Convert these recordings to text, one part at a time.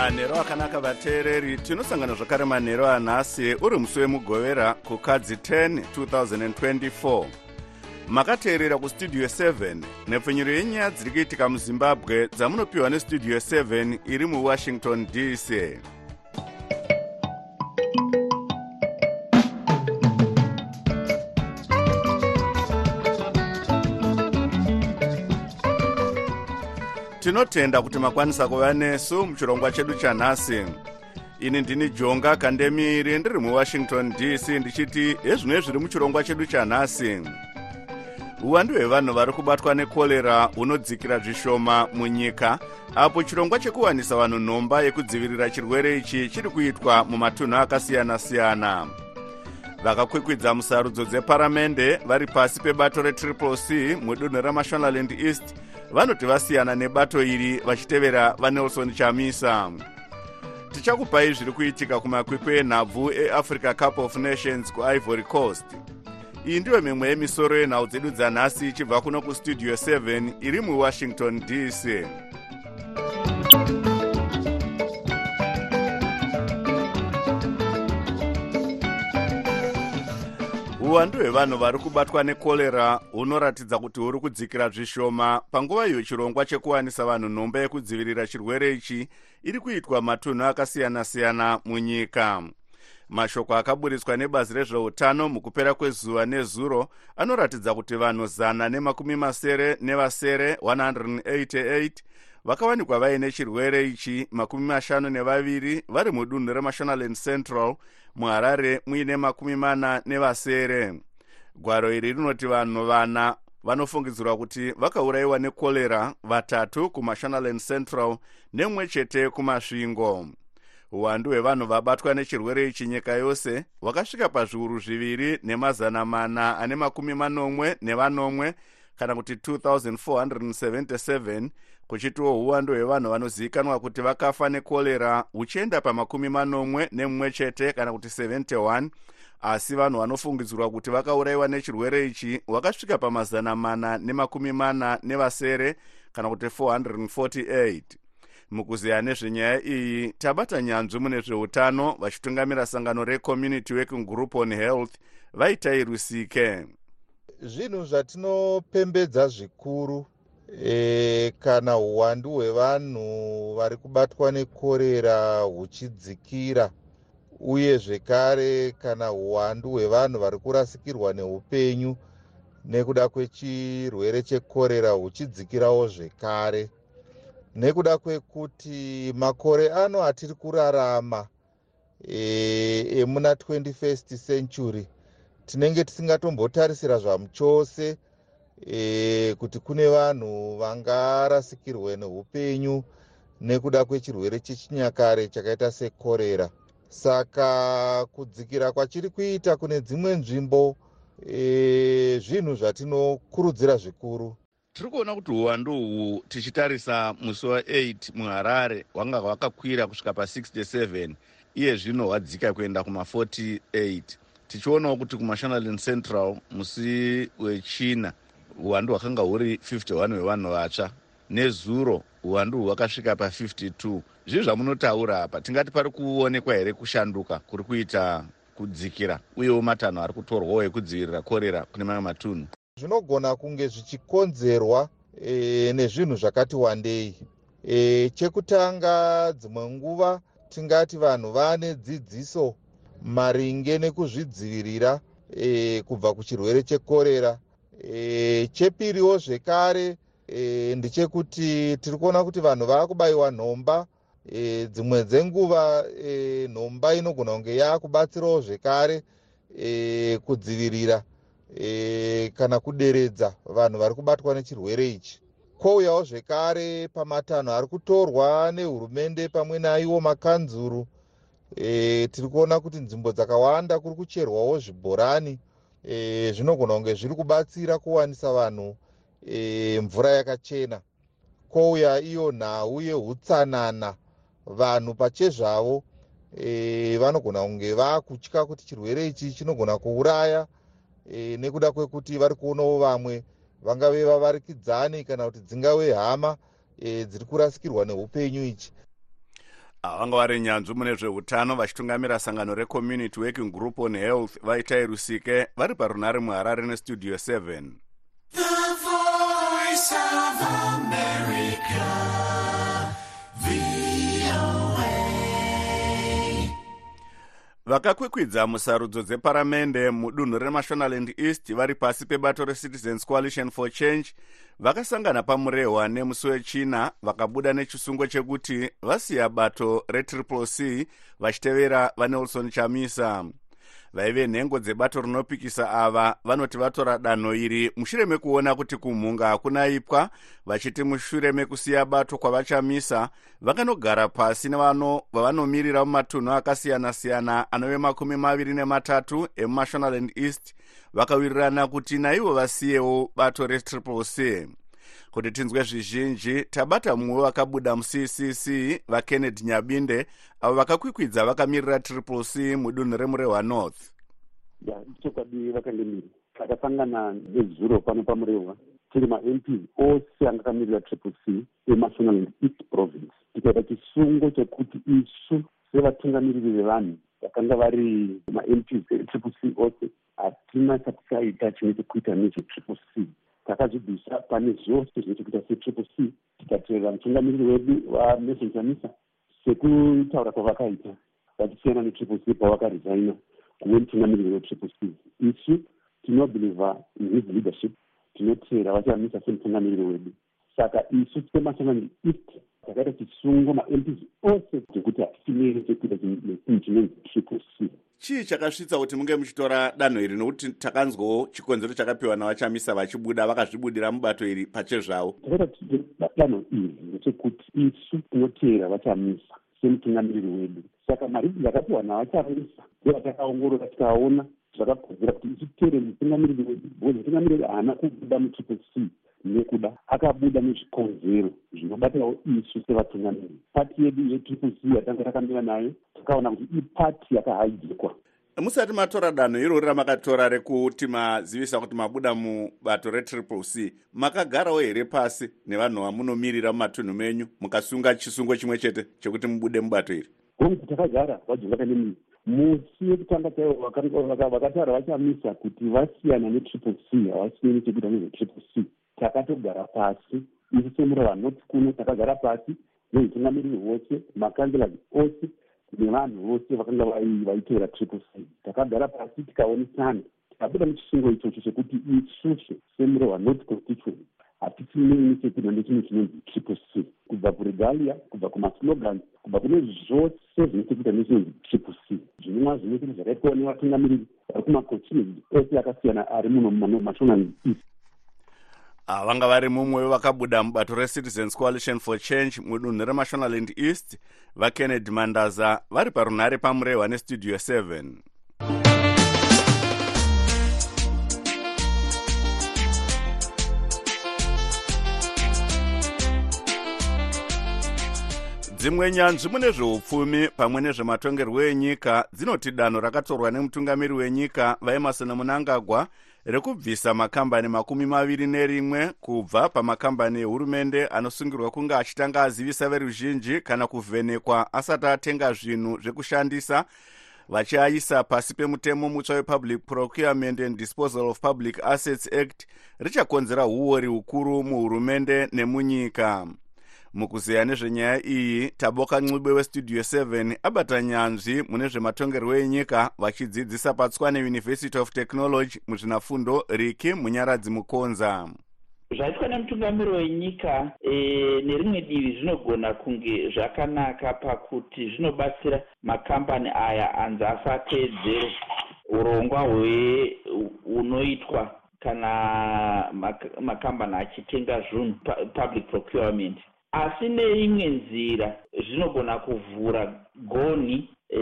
manhero akanaka vateereri tinosangana zvakare manhero anhasi uri musi wemugovera kukadzi 10 2024 makateerera kustudio 7 nepfenyuro yenyaya dziri kuitika muzimbabwe dzamunopiwa nestudio 7 iri muwashington dc tinotenda kuti makwanisa kuva nesu muchirongwa chedu chanhasi. Ini ndini jonga kandemiri ndiri muwashington dc ndichiti hezvino zviri muchirongwa chedu chanhasi? Uwandu hwevanhu vari kubatwa nekorera hunodzikira zvishoma munyika apo chirongwa chekuwanisa vanhu nhomba yekudzivirira chirwere ichi chiri kuitwa mumatunhu akasiyana-siyana. Vakakwikwidza musarudzo dzeparamende vari pasi pebato retriple c mudunhu remashonaland east vanoti vasiyana nebato iri vachitevera vanelson chamisa. Tichakupai zviri kuitika kumakwikwi enhabvu eafrica cup of nations kuivory coast. Iyi ndiyo mimwe yemisoro yenhau dzedu dzanhasi ichibva kuno kustudio 7 iri muwashington dc uwandu hwevanhu vari kubatwa nekorera hunoratidza kuti huri kudzikira zvishoma. Panguva iyo chirongwa chekuwanisa vanhu nhomba yekudzivirira chirwere ichi iri kuitwa matunhu akasiyana-siyana munyika. Mashoko akaburitswa nebazi rezveutano mukupera kwezuva nezuro anoratidza kuti vanhu zana nemakumi masere nevasere 188 vakawanikwa vaine chirwere ichi makumi mashanu nevaviri vari mudunhu remashonaland central muharare muine makumi mana nevasere. Gwaro iri rinoti vanhu vana vanofungidzirwa kuti vakaurayiwa nekorera vatatu kumashonaland central nemwe chete kumasvingo. Uwandu hwevanhu vabatwa nechirwere ichi nyika yose hwakasvika pazviuru zviviri nemazana mana ane makumi manomwe nevanomwe kana kuti 2477 kuchitiwo uwandu hwevanhu vanozivikanwa kuti vakafa nekorera huchienda pamakumi manomwe nemumwe chete kana kuti 71 asi vanhu vanofungidzirwa kuti vakaurayiwa nechirwere ichi hwakasvika pamazana mana nemakumi mana nevasere kana kuti 448 mukuziya nezvenyaya iyi tabata nyanzvi mune zveutano vachitungamira sangano recommunity working group on health vaitai rusike zvinhu zvatinopembedza zvikuru e, kana uwandu hwevanhu vari kubatwa nekorera huchidzikira uye zvekare kana uwandu hwevanhu vari kurasikirwa neupenyu nekuda kwechirwere chekorera huchidzikirawo zvekare. Nekuda kwekuti makore ano atiri kurarama emuna e, 21st century tinenge tisingatombotarisira zvamuchose e, kuti kune vanhu vangarasikirwe neupenyu nekuda kwechirwere chechinyakare chakaita sekorera. Saka kudzikira kwachiri kuita kune dzimwe nzvimbo e, zvinhu zvatinokurudzira zvikuru. Tiri kuona kuti uwandu uhu tichitarisa musi wa8 muharare hwanga hwakakwira kusvika pa67 iye zvino hwadzika kuenda kuma48 tichionawo kuti kumashonaland central musi wechina uwandu hwakanga huri 51 hwevanhu vatsva nezuro uwandu uhu hwakasvika pa52 zvii zvamunotaura apa tingati pari kuonekwa here kushanduka kuri kuita kudzikira uyewo matanho ari kutorwawo ekudzivirira korera kune mamwe matunhu? Zvinogona kunge zvichikonzerwa e, nezvinhu zvakati wandei. E, chekutanga dzimwe nguva tingati vanhu vane dzidziso maringe nekuzvidzivirira e, kubva kuchirwere chekorera e, chepiriwo zvekare e, ndechekuti tiri kuona kuti vanhu vaakubayiwa nhomba. E, dzimwe dzenguva e, nhomba inogona kunge yaakubatsirawo zvekare e, kudzivirira e, kana kuderedza vanhu vari kubatwa nechirwere ichi. Kwouyawo zvekare pamatanho ari kutorwa nehurumende pamwe naiwo makanzuru. E, tiri kuona kuti nzvimbo dzakawanda kuri kucherwawo zvibhorani e, zvinogona kunge zviri kubatsira kuwanisa vanhu e, mvura yakachena. Kwouya iyo nhau yeutsanana. Vanhu pachezvavo e, vanogona kunge vaakutya kuti chirwere ichi chinogona kuuraya e, nekuda kwekuti vari kuonawo vamwe vangave vavarikidzani kana kuti dzingave hama e, dziri kurasikirwa neupenyu ichi vanga vari nyanzvi mune zveutano vachitungamira sangano recommunity working group on health vaitai rusike vari parunare muharare nestudio 7 vakakwikwidza musarudzo dzeparamende mudunhu remashonaland east vari pasi pebato recitizens coalition for change. Vakasangana pamurehwa nemusi wechina vakabuda nechisungo chekuti vasiya bato retriple c vachitevera vanelson chamisa vaive nhengo dzebato rinopikisa ava vanoti vatora danho iri. Mushure mekuona kuti kumhunga hakunaipwa vachiti mushure mekusiya bato kwavachamisa vakanogara pasi nevano vavanomiririra mumatunhu akasiyana-siyana anove makumi maviri nematatu emumashonaland east vakawirirana kuti naivo vasiyewo bato retriple c kuti tinzwe zvizhinji. Tabata mumwe vakabuda muccc vakennedy nyabinde avo vakakwikwidza vakamirira triple c mudunhu remurehwa north. Ya chokwadi vakandemiri takasangana nezuro pano pamurehwa tiri mamps ose anga akamirira triple c emational east province. Tikaita chisungo chekuti isu sevatungamiriri vevanhu vakanga vari mamps etriple c ose hatina chatikaita chine chekuita nechetriple c takazvibvisa. Pane zvose zvine chekuita setriple c tikatevera mutungamiriri wedu vanelson chamisa sekutaura kwavakaita vachisiyana netriple c pavakaresigna kuve mutungamiriri wetriple c. Isu tinobhilivha inhis leadership tinotera vachamisa semutungamiriri wedu. Saka isu semasanani east takaita chisungo mamps ose zvekuti hatisinei chekuita chinhu chinonzi triple c chii chakasvitsa kuti munge muchitora danho iri? Nokuti takanzwawo chikonzero chakapiwa navachamisa vachibuda vakazvibudira mubato iri pachezvavo takaita danho iri ndechekuti isu tinoteera vachamisa semutungamiriri wedu. Saka maridzi akapiwa navachamisa ndevatakaongorora tikaona zvakakodzera kuti isu titere mutungamiriri wedu bcause mutungamiriri haana kubuda mutriple c nekuda akabuda nezvikonzero zvinobatirawo isu sevatungamiriri pati yedu yetriple c yatanga takamira nayo takaona kuti ipati yakahajikwa musati matora danho irori ramakatora rekuti mazivisa kuti mabuda mubato retriple c makagarawo here pasi nevanhu vamunomirira mumatunhu menyu mukasunga chisungo chimwe chete chekuti mubude mubato iri? Gongu takagara vadzivakanemiri musi wekutanga chaivo vakataura vachamisa kuti vasiyana netriple c havasiyani nechekuita nezvetriple c takatogara pasi. Isu semurava not kuno takagara pasi. Nehutungamiriri hwose makanzelazi ose nevanhu vose vakanga vaitevera triple c. Takagara pasi tikaonesana. Tikabuda muchisungo ichocho chekuti isusu semureva not constituent hatisinei chekuita ndechinhu chinonzi triple c. Kubva kuregalia kubva kumaslogans kubva kune zvose zvine chekuita nechinonzi triple c. Zvinova zvimwe chete zvakaitwawo nevatungamiriri vari kumakochini ose akasiyana ari muno mumashonal east vanga vari mumwe vakabuda mubato recitizens coalition for change mudunhu remashonaland east vakennedy mandaza vari parunhare pamurehwa nestudio 7 dzimwe nyanzvi mune zveupfumi pamwe nezvematongerwo enyika dzinoti danho rakatorwa nemutungamiri wenyika vaemarson munangagwa rekubvisa makambani makumi maviri nerimwe kubva pamakambani ehurumende anosungirwa kunge achitanga azivisa veruzhinji kana kuvhenekwa asati atenga zvinhu zvekushandisa vachiaisa pasi pemutemo mutsva wepublic procurement and disposal of public assets act. Richakonzera uori hukuru muhurumende nemunyika mukuzeya nezvenyaya iyi taboka ncube westudio 7 abata nyanzvi mune zvematongerwo enyika vachidzidzisa patswane university of technology muzvinafundo riki munyaradzi mukonza. Zvaitwa nemutungamiri wenyika e, nerimwe divi zvinogona kunge zvakanaka pakuti zvinobatsira makambani aya anzi asateedzere urongwa hunoitwa kana makambani achitenga zvinhu public procurement asi neimwe nzira zvinogona kuvhura gonhi e,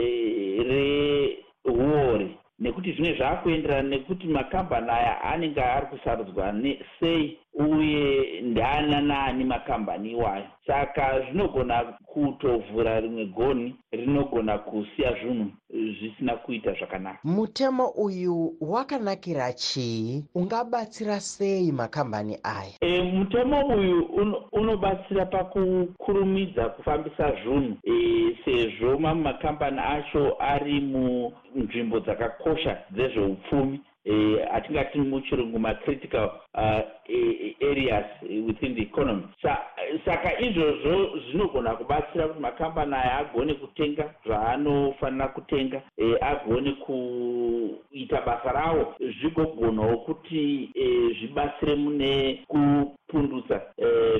rehuori nekuti zvine zvaakuenderana nekuti makambani aya anenge ari kusarudzwa sei uye ndaana naani makambani iwayo. Saka zvinogona kutovhura rimwe gonhi rinogona kusiya zvinhu zvisina kuita zvakanaka. Mutemo uyu wakanakira chii? Ungabatsira sei makambani aya? E, mutemo uyu unobatsira un, pakukurumidza kufambisa zvinhu. E, sezvo mamwe makambani acho ari munzvimbo dzakakosha dzezveupfumi atingati muchirungu macritical uh, areas within the economy. Sa, saka izvozvo zvinogona kubatsira kuti makambani aya agone kutenga zvaanofanira kutenga agone kuita basa ravo zvigogonawo kuti zvibatsire mune kupundutsa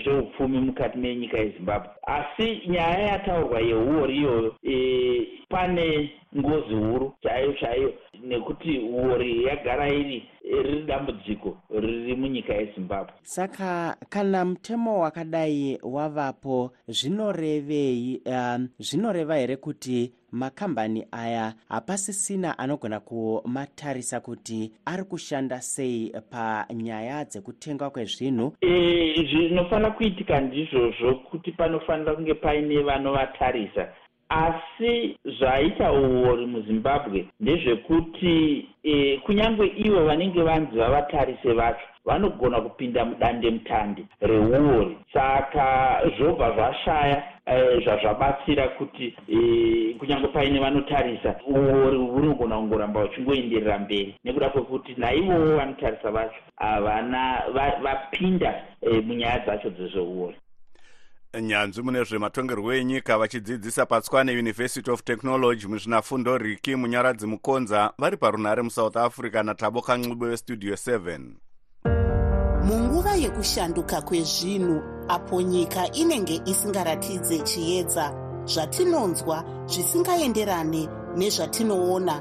zveupfumi mukati menyika yezimbabwe. Asi nyaya yataurwa yeuori iyoyo pane ngozi huru chaiyo chaiyo nekuti uori yagara iri riri dambudziko riri munyika yezimbabwe. Saka kana mutemo wakadai wavapo zvinorevei um, zvinoreva here kuti makambani aya hapasisina anogona kumatarisa kuti ari kushanda sei panyaya dzekutengwa kwezvinhu? E, zvinofanira kuitika ndizvozvo kuti panofanira kunge paine vanovatarisa asi zvaita uori muzimbabwe ndezvekuti e, kunyange ivo vanenge vanzi vavatarise vacho vanogona kupinda mudande mutande reuori. Saka zvobva zvashaya e, zvazvabatsira kuti e, kunyange paine vanotarisa uori hunogona kungoramba uchingoenderera mberi. Nekuda kwekuti naivowo vanotarisa vacho havana vapinda va e, munyaya dzacho dzezveuori nyanzvi mune zvematongerwo enyika vachidzidzisa patswane university of technology muzvinafundo riki munyaradzi mukonza vari parunhare musouth africa natabo kanxibo westudio 7 munguva yekushanduka kwezvinhu apo nyika inenge isingaratidze chiedza zvatinonzwa zvisingaenderane nezvatinoona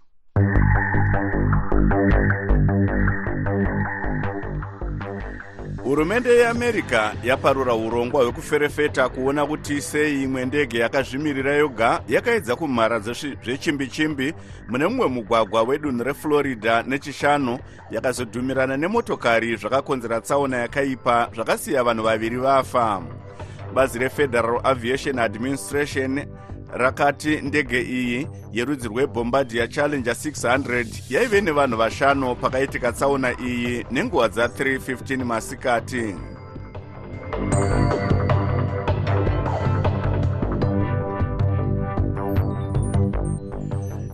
hurumende yeamerica yaparura urongwa hwekuferefeta kuona kuti sei imwe ndege yakazvimirira yoga yakaedza kumhara zvechimbi-chimbi mune mumwe mugwagwa wedunhu reflorida nechishanu yakazodhumirana nemotokari zvakakonzera tsaona yakaipa zvakasiya vanhu vaviri vafa. Bazi refederal aviation administration rakati ndege iyi yerudzi rwebombardia challenger 600 yaive nevanhu vashanu pakaitika tsaona iyi nenguva dza315 masikati.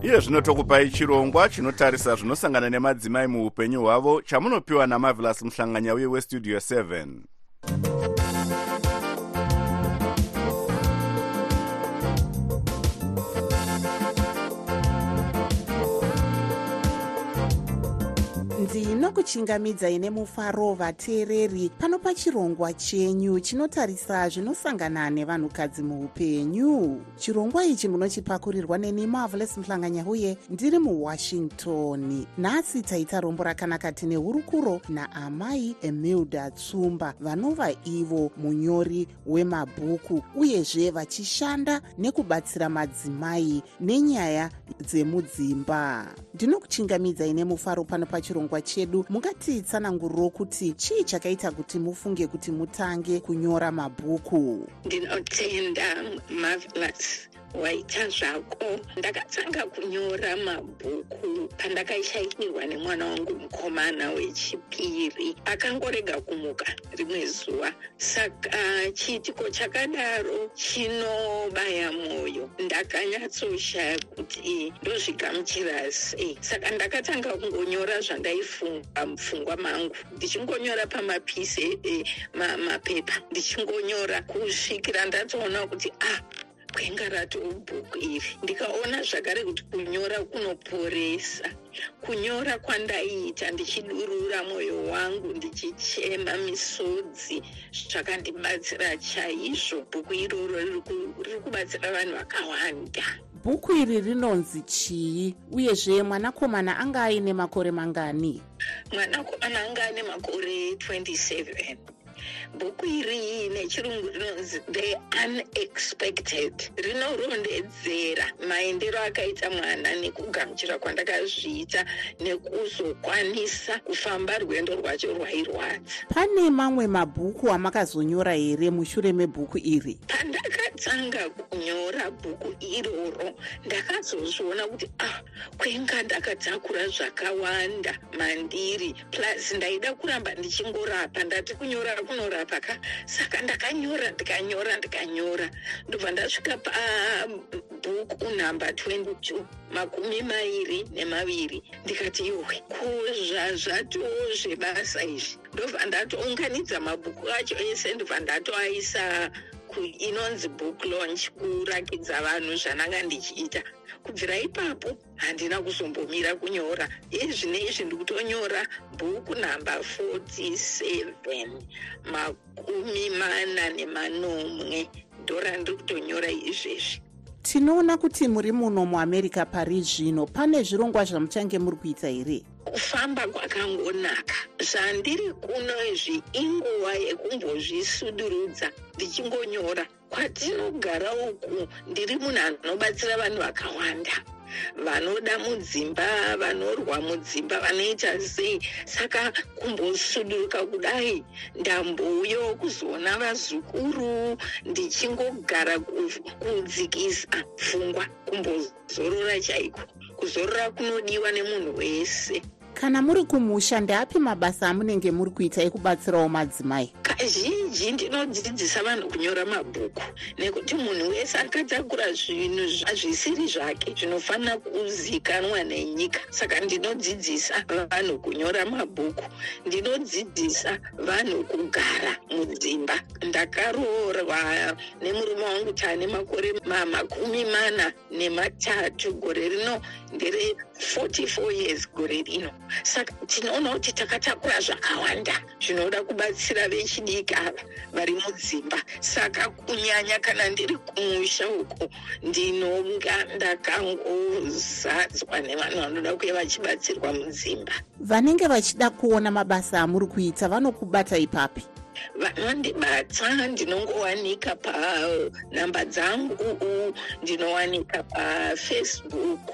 Iye zvino tokupai chirongwa chinotarisa zvinosangana nemadzimai muupenyu hwavo chamunopiwa namavelas muhlanganyauye westudio 7 ndinokuchingamidzai nemufaro vateereri pano pachirongwa chenyu chinotarisa zvinosangana nevanhukadzi muupenyu. Chirongwa ichi munochipakurirwa neni marvelous muhlanganya uye ndiri muwashington. Nhasi taita rombo rakanaka tine hurukuro naamai emilda tsumba vanova ivo munyori wemabhuku uyezve vachishanda nekubatsira madzimai nenyaya dzemudzimba. Ndinokuchingamidzai nemufaro pano pachirongwa chedu. Mungatitsananguriro kuti chii chakaita kuti mufunge kuti mutange kunyora mabhuku? Ndinotenda marvelous waita zvako. Ndakatanga kunyora mabhuku pandakaishaikirwa nemwana wangu mukomana wechipiri. Akangorega kumuka rimwe zuva saka chiitiko chakadaro chinobaya mwoyo ndakanyatsoshaya kuti ndozvigamuchira sei. Saka ndakatanga kungonyora zvandaifunga mupfungwa mangu. Ndichingonyora pamapisi e, ma, mapepa. Ndichingonyora kusvikira ndatoona kuti ah gwenga ratobhuku iri ndikaona zvakare kuti kunyora kunoporesa. Kunyora kwandaiita ndichidurura mwoyo wangu ndichichema misodzi. Zvakandibatsira chaizvo bhuku iroro riri kubatsira vanhu vakawanda. Bhuku iri rinonzi chii uyezve mwanakomana anga aine makore mangani? Mwanakomana anga ane makore 27 bhuku iri nechirungu rinonzi the unexpected rinorondedzera maendero akaita mwana nekugamuchira kwandakazviita nekuzokwanisa kufamba rwendo rwacho rwairwadza. Pane mamwe mabhuku amakazonyora here mushure mebhuku iri pandakatanga kunyora bhuku iroro. Ndakazozviona kuti ah kwenga ndakatakura zvakawanda mandiri. Plus ndaida kuramba ndichingorapa ndati kunyora kunorapa ka? Saka ndakanyora ndikanyora ndikanyora. Ndobva ndasvika pabhuku namba 22 makumi mairi nemaviri. Ndikati iwe kuzvazvatoo zvebasa izvi. Ndobva ndatounganidza mabhuku acho ese ndobva ndatoaisa inonzi book launch kurakidza vanhu zvananga ndichiita. Kubvira ipapo handina kuzombomira kunyora. Izvi neizvi ndikutonyora bhuku namba 47 makumi mana nemanomwe ndorandiri kutonyora izvezvi tinoona kuti muri muno muamerica pari zvino. Pane zvirongwa zvamuchange muri kuita here? Kufamba kwakangonaka. Zvandiri kuno izvi inguva yekumbozvisudurudza ndichingonyora. Kwatinogara uku ndiri munhu anobatsira vanhu vakawanda vanoda mudzimba vanorwa mudzimba vanoita sei. Saka kumbosuduruka kudai ndambouyawo kuzoona vazukuru ndichingogara kudzikisa pfungwa kumbozorora chaiko? Kuzorora kunodiwa nemunhu wese kana muri kumusha ndeapi mabasa amunenge muri kuita ekubatsirawo madzimai? Kazhinji ndinodzidzisa vanhu kunyora mabhuku nekuti munhu wese akatakura zvinhu zvisiri zvake zvinofanira kuzikanwa nenyika. Saka ndinodzidzisa vanhu kunyora mabhuku ndinodzidzisa vanhu kugara mudzimba. Ndakaroorwa nemurume wangu taane makore makumi mana nematatu gore rino ndere 44 years gore rino saka tinoona kuti takatakura zvakawanda zvinoda kubatsira vechidiki ava vari mudzimba. Saka kunyanya kana ndiri kumusha uko ndinonga ndakangozadzwa nevanhu vanoda kuve vachibatsirwa mudzimba. Vanenge vachida kuona mabasa amuri kuita vanokubata ipapi? Vanondibata ndinongowanika panhamba dzangu ndinowanika pafacebook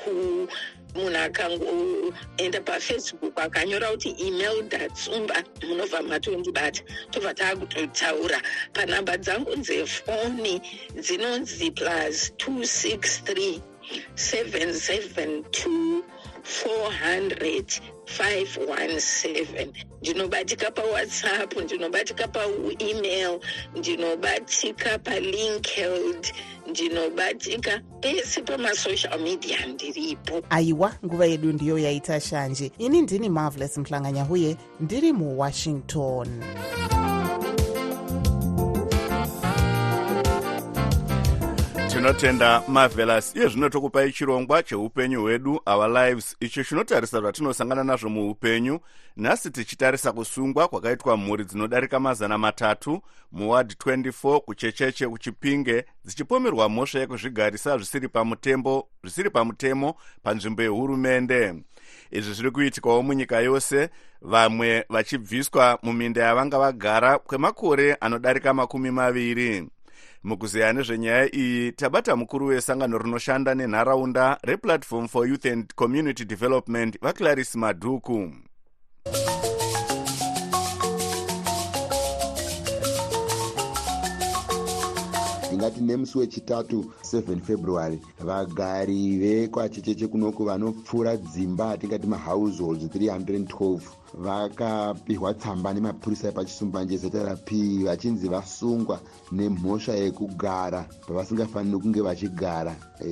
munhu akangoenda pafacebook akanyora kuti email datsumba munobva matondibata tobva taakutotaura panhamba dzangu dzefoni dzinonzi plus 263 772 400 517 ndinobatika pawhatsapp ndinobatika paemail ndinobatika palinkeld ndinobatika pese pamasocial media ndiripo. Aiwa nguva yedu ndiyo yaita shanje. Ini ndini marvelous mhlanganyahuye ndiri muwashington tinotenda marvelous iye zvino tokupai chirongwa cheupenyu hwedu our lives. Icho chinotarisa zvatinosangana nazvo muupenyu nhasi tichitarisa kusungwa kwakaitwa mhuri dzinodarika mazana matatu muward 24 kuchecheche kuchipinge dzichipomerwa mhosva yekuzvigarisa zvisiri pamutembo zvisiri pamutemo panzvimbo yehurumende. Izvi zviri kuitikawo munyika yose vamwe vachibviswa muminda yavanga vagara kwemakore anodarika makumi maviri mukuzeya nezvenyaya iyi tabata mukuru wesangano rinoshanda nenharaunda replatform for youth and community development vaclaris madhuku tingati nemusi wechitatu 7 february vagari vekwachecheche kunoku vanopfuura dzimba atingati mahouseholds 312 vakapihwa tsamba nemapurisa epachisumbanje zeta rapi vachinzi vasungwa nemhosva yekugara pavasingafaniri kunge vachigara. E,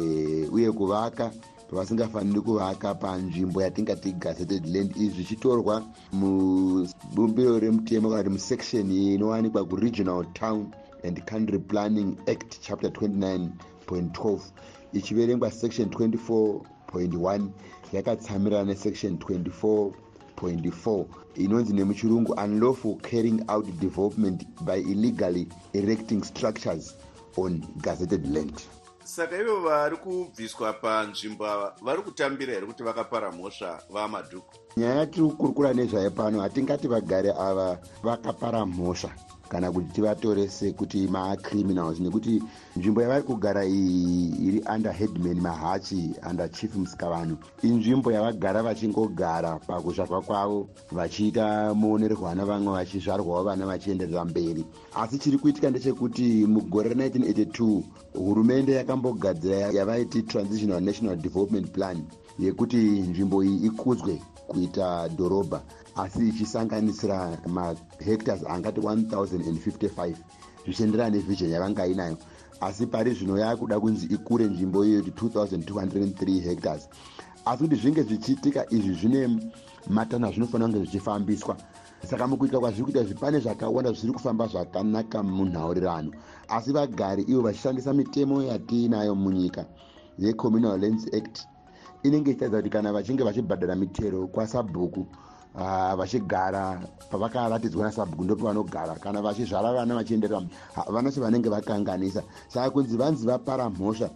uye kuvaka pavasingafaniri kuvaka panzvimbo yatingati gazetted land izvi zvichitorwa mubumbiro remutemo kana kuti musection inowanikwa kuregional town and country planning act chapter 29.12 ichiverengwa section 24.1 yakatsamirana nesection 24.4 inonzi nemuchirungu unlawful carrying out development by illegally erecting structures on gazetted land. Saka ivo vari kubviswa panzvimbo ava vari kutambira here kuti vakapara mhosva vamadhuku nyaya yatiri kukurukura nezvayo pano hatingati vagari ava vakapara mhosva kana kuti tivatore sekuti macriminals nekuti nzvimbo yavari kugara iyi iri under headman mahachi under chief musikavanhu. Inzvimbo yavagara vachingogara pakuzvarwa kwavo vachiita muonererwana vamwe vachizvarwawo vana vachienderera mberi. Asi chiri kuitika ndechekuti mugore ra1982 hurumende yakambogadzira yavaiti transitional national development plan yekuti nzvimbo iyi ikudzwe kuita dhorobha. Asi ichisanganisira mahectors angati 1055 zvichienderana nevision yavanga inayo. Asi pari zvino yakuda kunzi ikure nzvimbo iyoyo kuti 2203 hectors asi kuti zvinge zvichiitika izvi zvine matanho azvinofanira kunge zvichifambiswa. Saka mukuita kwazviri kuita zvipane zvakawanda zvisiri kufamba zvakanaka munhaurirano. Asi vagari ivo vachishandisa mitemo yatiinayo munyika yecommunal lands act inenge ichitaridza kuti kana vachinge vachibhadhara mitero kwasabhuku uh, vachigara pavakaratidzwa nasabhuku ndo pavanogara kana vachizvara vana vachienderera havana sevanenge vakanganisa. Saka kunzi vanzi vapara mhosva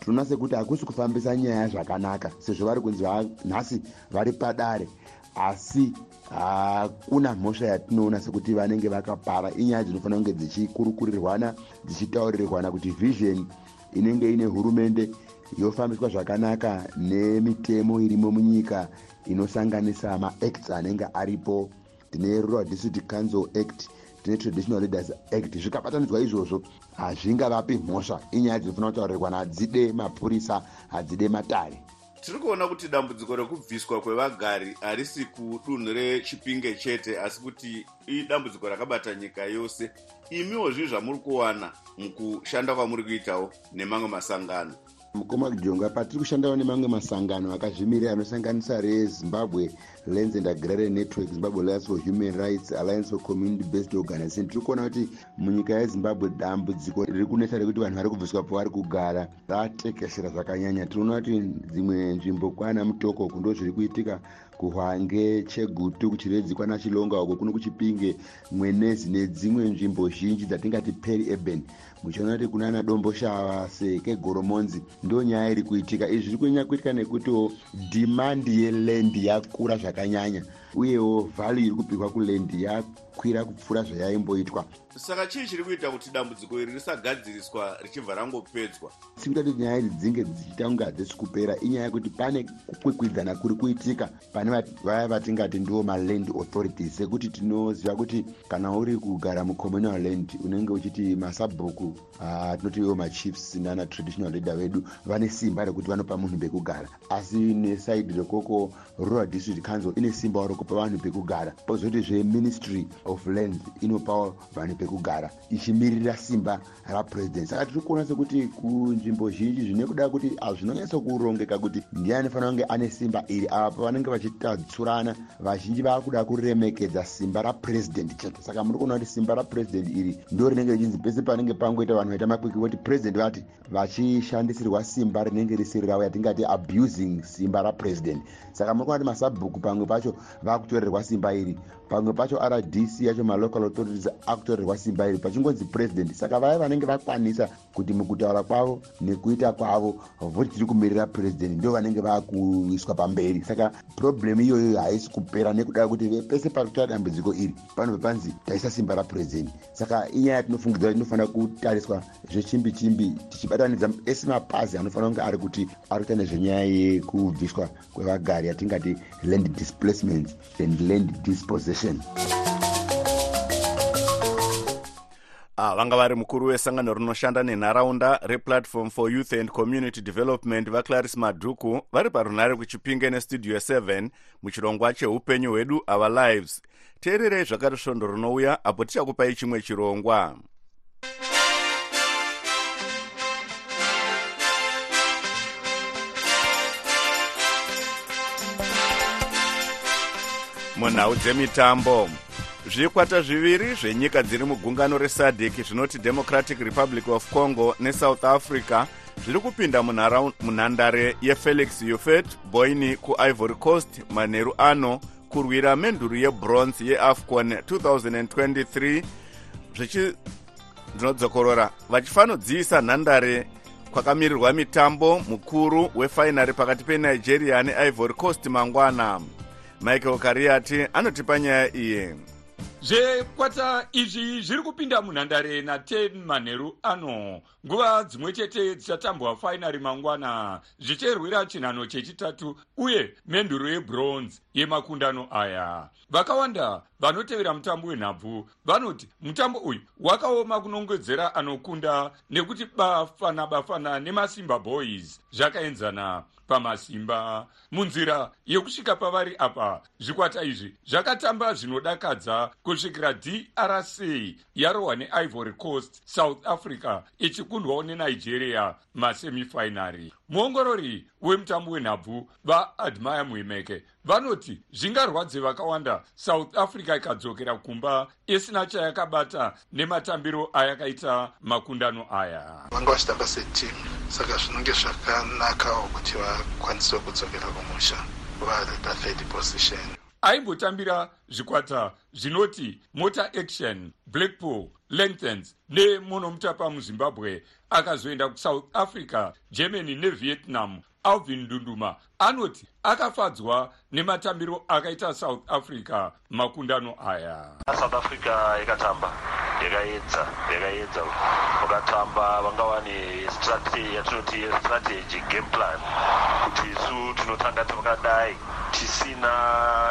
tinoona sekuti hakusi kufambisa nyaya zvakanaka sezvo vari kunzi nhasi vari padare. Asi hakuna mhosva yatinoona sekuti vanenge vakapara. Inyaya dzinofanira kunge dzichikurukurirwana dzichitauririrwana kuti vision inenge ine hurumende yofambiswa zvakanaka nemitemo irimo munyika inosanganisa maacts anenge aripo. Tine rural district council act tine traditional leaders act. Zvikabatanidzwa izvozvo. Hazvingavapi mhosva. Inyaya dzinofanira kutaurirwana hadzide mapurisa hadzide matare. Tiri kuona kuti dambudziko rekubviswa kwevagari harisi kudunhu rechipinge chete asi kuti idambudziko rakabata nyika yose. Imiwo zvii zvamuri kuwana mukushanda kwamuri kuitawo nemamwe masangano mukoma kujonga patiri kushandawo nemamwe masangano akazvimirira anosanganisa rezimbabwe lands and agrarian network zimbabwe alliance for human rights alliance for community based organization. Tiri kuona kuti munyika yezimbabwe dambudziko riri kunetsa rekuti vanhu vari kubviswa pavari kugara ratekeshera zvakanyanya. Tinoona kuti dzimwe nzvimbo kwana mutoko kundo zviri kuitika kuhwange chegutu kuchiredzi kwana chilonga uko kuno kuchipinge mwenezi nedzimwe nzvimbo zhinji dzatingati peri eben muchiona kuti kunana domboshava sekegoromonzi ndo nyaya iri kuitika. Izvi zviri kunyanya kuitika nekutiwo dhimandi yelendi yakura zvakanyanya uyewo vhalu iri kupihwa kulendi yakwira kupfuura zvayaimboitwa. Saka chii chiri kuita kuti dambudziko iri risagadziriswa richibva rangopedzwa? Sikuita kuti nyaya idzi dzinge dzichiita kunge hadzisi kupera inyaya yekuti pane kukwikwidzana kuri kuitika pane vaya vatingati ndiwo maland authorities sekuti tinoziva kuti kana uri kugara mucommunal land unenge uchiti masabhuku tinoti iwo machiefs nana traditional leader vedu vane simba rekuti vanopa munhu pekugara. Asi nesaidi rekoko rural district council ine simba rekupa vanhu pekugara. Pozoti zveministry of land inopawo vanhu pekugara ichimirira simba rapuresident saka tiri kuona sekuti kunzvimbo zhinji zvine kuda kuti hazvinonyatso kurongeka kuti ndiani anofanira kunge ane simba iri. Apa pavanenge vachitadsurana vazhinji vaakuda kuremekedza simba rapuresident chete. Saka muri kuona kuti simba rapuresident iri ndo rinenge richinzi pese panenge pangoita vanhu vaita makwikwi kuti puresident vati vachishandisirwa simba rinenge risiri ravo yatingati abusing simba rapuresident saka muri kuona kuti masabhuku pamwe pacho vaakutorerwa simba iri. Pamwe pacho rdc yacho malocal authorities akutorerwa simba iri pachingonzi president. Saka vaya vanenge vakwanisa kuti mukutaura kwavo nekuita kwavo voti tiri kumirira president ndo vanenge vakuiswa pamberi. Saka problemu iyoyo haisi kupera nekuda kuti pese pakutora dambudziko iri panobva panzi taisa simba rapuresident saka inyaya tinofungidzira kuti inofanira kutariswa zvechimbi chimbi tichibatanidza ese mapazi anofanira kunge ari kuti ari kuita nezvenyaya yekubviswa kwevagari yatingati land displacement and land dispossession vanga vari mukuru wesangano rinoshanda nenharaunda replatform for youth and community development vaclaris madhuku vari parunhare kuchipinge nestudio 7 muchirongwa cheupenyu hwedu our lives. Teererei zvakati svondo rinouya apo tichakupai chimwe chirongwa. Munhau dzemitambo zvikwata zviviri zvenyika dziri mugungano resadc zvinoti democratic republic of congo nesouth africa zviri kupinda munhandare yefelix ufet boini kuivory coast manheru ano kurwira menduru yebronze yeafcon 2023 zvichindinodzokorora vachifanodziisa nhandare kwakamirirwa mitambo mukuru wefainari pakati penigeria neivory coast mangwana. Michael kariati anotipa nyaya iyi zvekwata izvi zviri kupinda munhandare na10 manheru ano. Nguva dzimwe chete dzichatambwa fainari mangwana zvicherwira chinhano chechitatu uye menduro yebronze yemakundano aya. Vakawanda vanotevera mutambo wenhabvu vanoti mutambo uyu wakaoma kunongedzera anokunda nekuti bafana bafana nemasimba boys zvakaenzana pamasimba. Munzira yekusvika pavari apa zvikwata izvi zvakatamba zvinodakadza kusvikira drc yarohwa neivory coast south africa ichikundwawo nenigeria masemifinary muongorori wemutambo wenhabvu vaadmire muhimeke vanoti zvingarwadze vakawanda. South africa ikadzokera kumba isina chayakabata nematambiro ayakaita makundano aya. Vanga vachitamba setimu saka zvinonge zvakanakawo kuti vakwanisewo kudzokera kumusha vari pathird position. Aimbotambira zvikwata zvinoti motor action blackpool lengthens nemonomutapa muzimbabwe akazoenda kusouth africa germany nevietnam alvin ndunduma anoti akafadzwa nematambiro akaita south africa makundano aya. South africa yakatamba yakaedza yakaedza. Vakatamba vanga vane yatinoti strategy game plan. Kuti isu tinotanga tavakadai tisina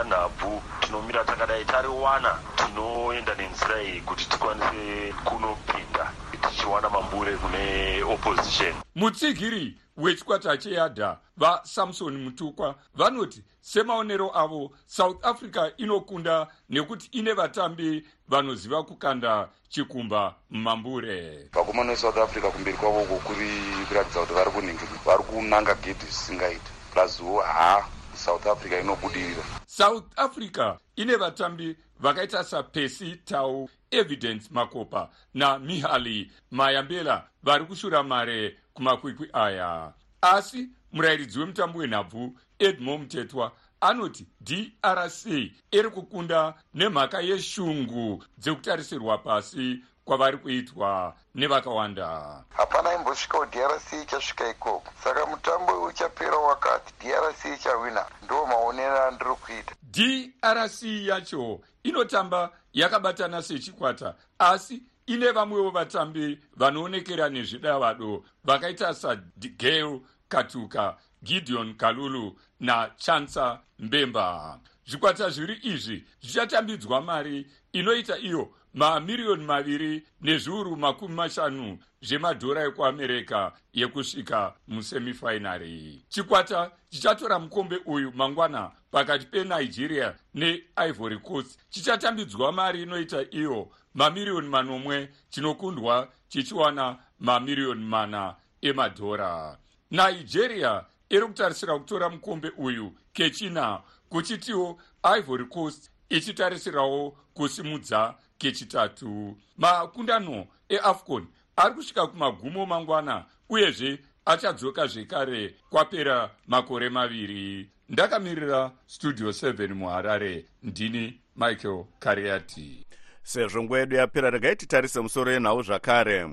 nhabvu tinomira takadai tariwana tinoenda nenzira iyi kuti tikwanise kunopinda tichiwana mambure kune opposition. Mutsigiri wechikwata cheyadha vasamsoni mutukwa vanoti semaonero avo south africa inokunda nekuti ine vatambi vanoziva kukanda chikumba mumambure vakomana vesouth africa kumberi kwavo uko kuri kuratidza kuti vari kunhingi. Vari kunanga gedhi zvisingaiti plazuwo ha south africa inobudirira. South africa ine vatambi vakaita sapesi tau evidence makopa namihali mayambela vari kushura mare kumakwikwi aya. Asi murayiridzi wemutambo wenhabvu edmo mutetwa anoti drc iri kukunda nemhaka yeshungu dzekutarisirwa pasi kwavari kuitwa nevakawanda. Hapana imbosvikawo drc ichasvika ikoko. Saka mutambo uchapera wakati drc ichawina. Ndo maonero andiri kuita. Drc yacho inotamba yakabatana sechikwata asi ine vamwewo vatambi vanoonekera nezvidavado vakaita sagale katuka gideon kalulu nachansa mbemba. Zvikwata zviri izvi zvichatambidzwa mari inoita iyo mamiriyoni maviri nezviuru makumi mashanu zvemadhora ekuamerica yekusvika musemifinary chikwata chichatora mukombe uyu mangwana pakati penigeria neivory coast. Chichatambidzwa mari inoita iyo mamiriyoni manomwe chinokundwa chichiwana mamiriyoni mana emadhora. Nigeria iri kutarisira kutora mukombe uyu kechina kuchitiwo ivory coast ichitarisirawo kusimudza kechitatu. Makundano eafcon ari kusvika kumagumo mangwana uyezve achadzoka zvekare kwapera makore maviri. Ndakamirira studio 7 muharare ndini michael kariati. Sezvo nguva yedu yapera regai titarise musoro yenhau zvakare.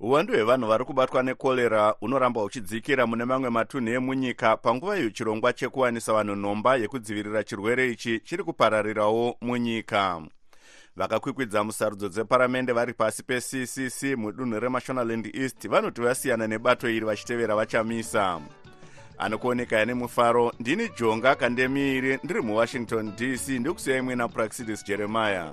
Uwandu hwevanhu vari kubatwa nekorera unoramba uchidzikira mune mamwe matunhu emunyika. Panguva iyo chirongwa chekuwanisa vanhu nhomba yekudzivirira chirwere ichi chiri kupararirawo munyika vakakwikwidza musarudzo dzeparamende vari pasi peccc mudunhu remashonaland east vanoti vasiyana nebato iri vachitevera vachamisa. Anokuoneka ane mufaro ndini jonga kandemiiri ndiri muwashington dc ndikusiyai mwina praxidis jeremiah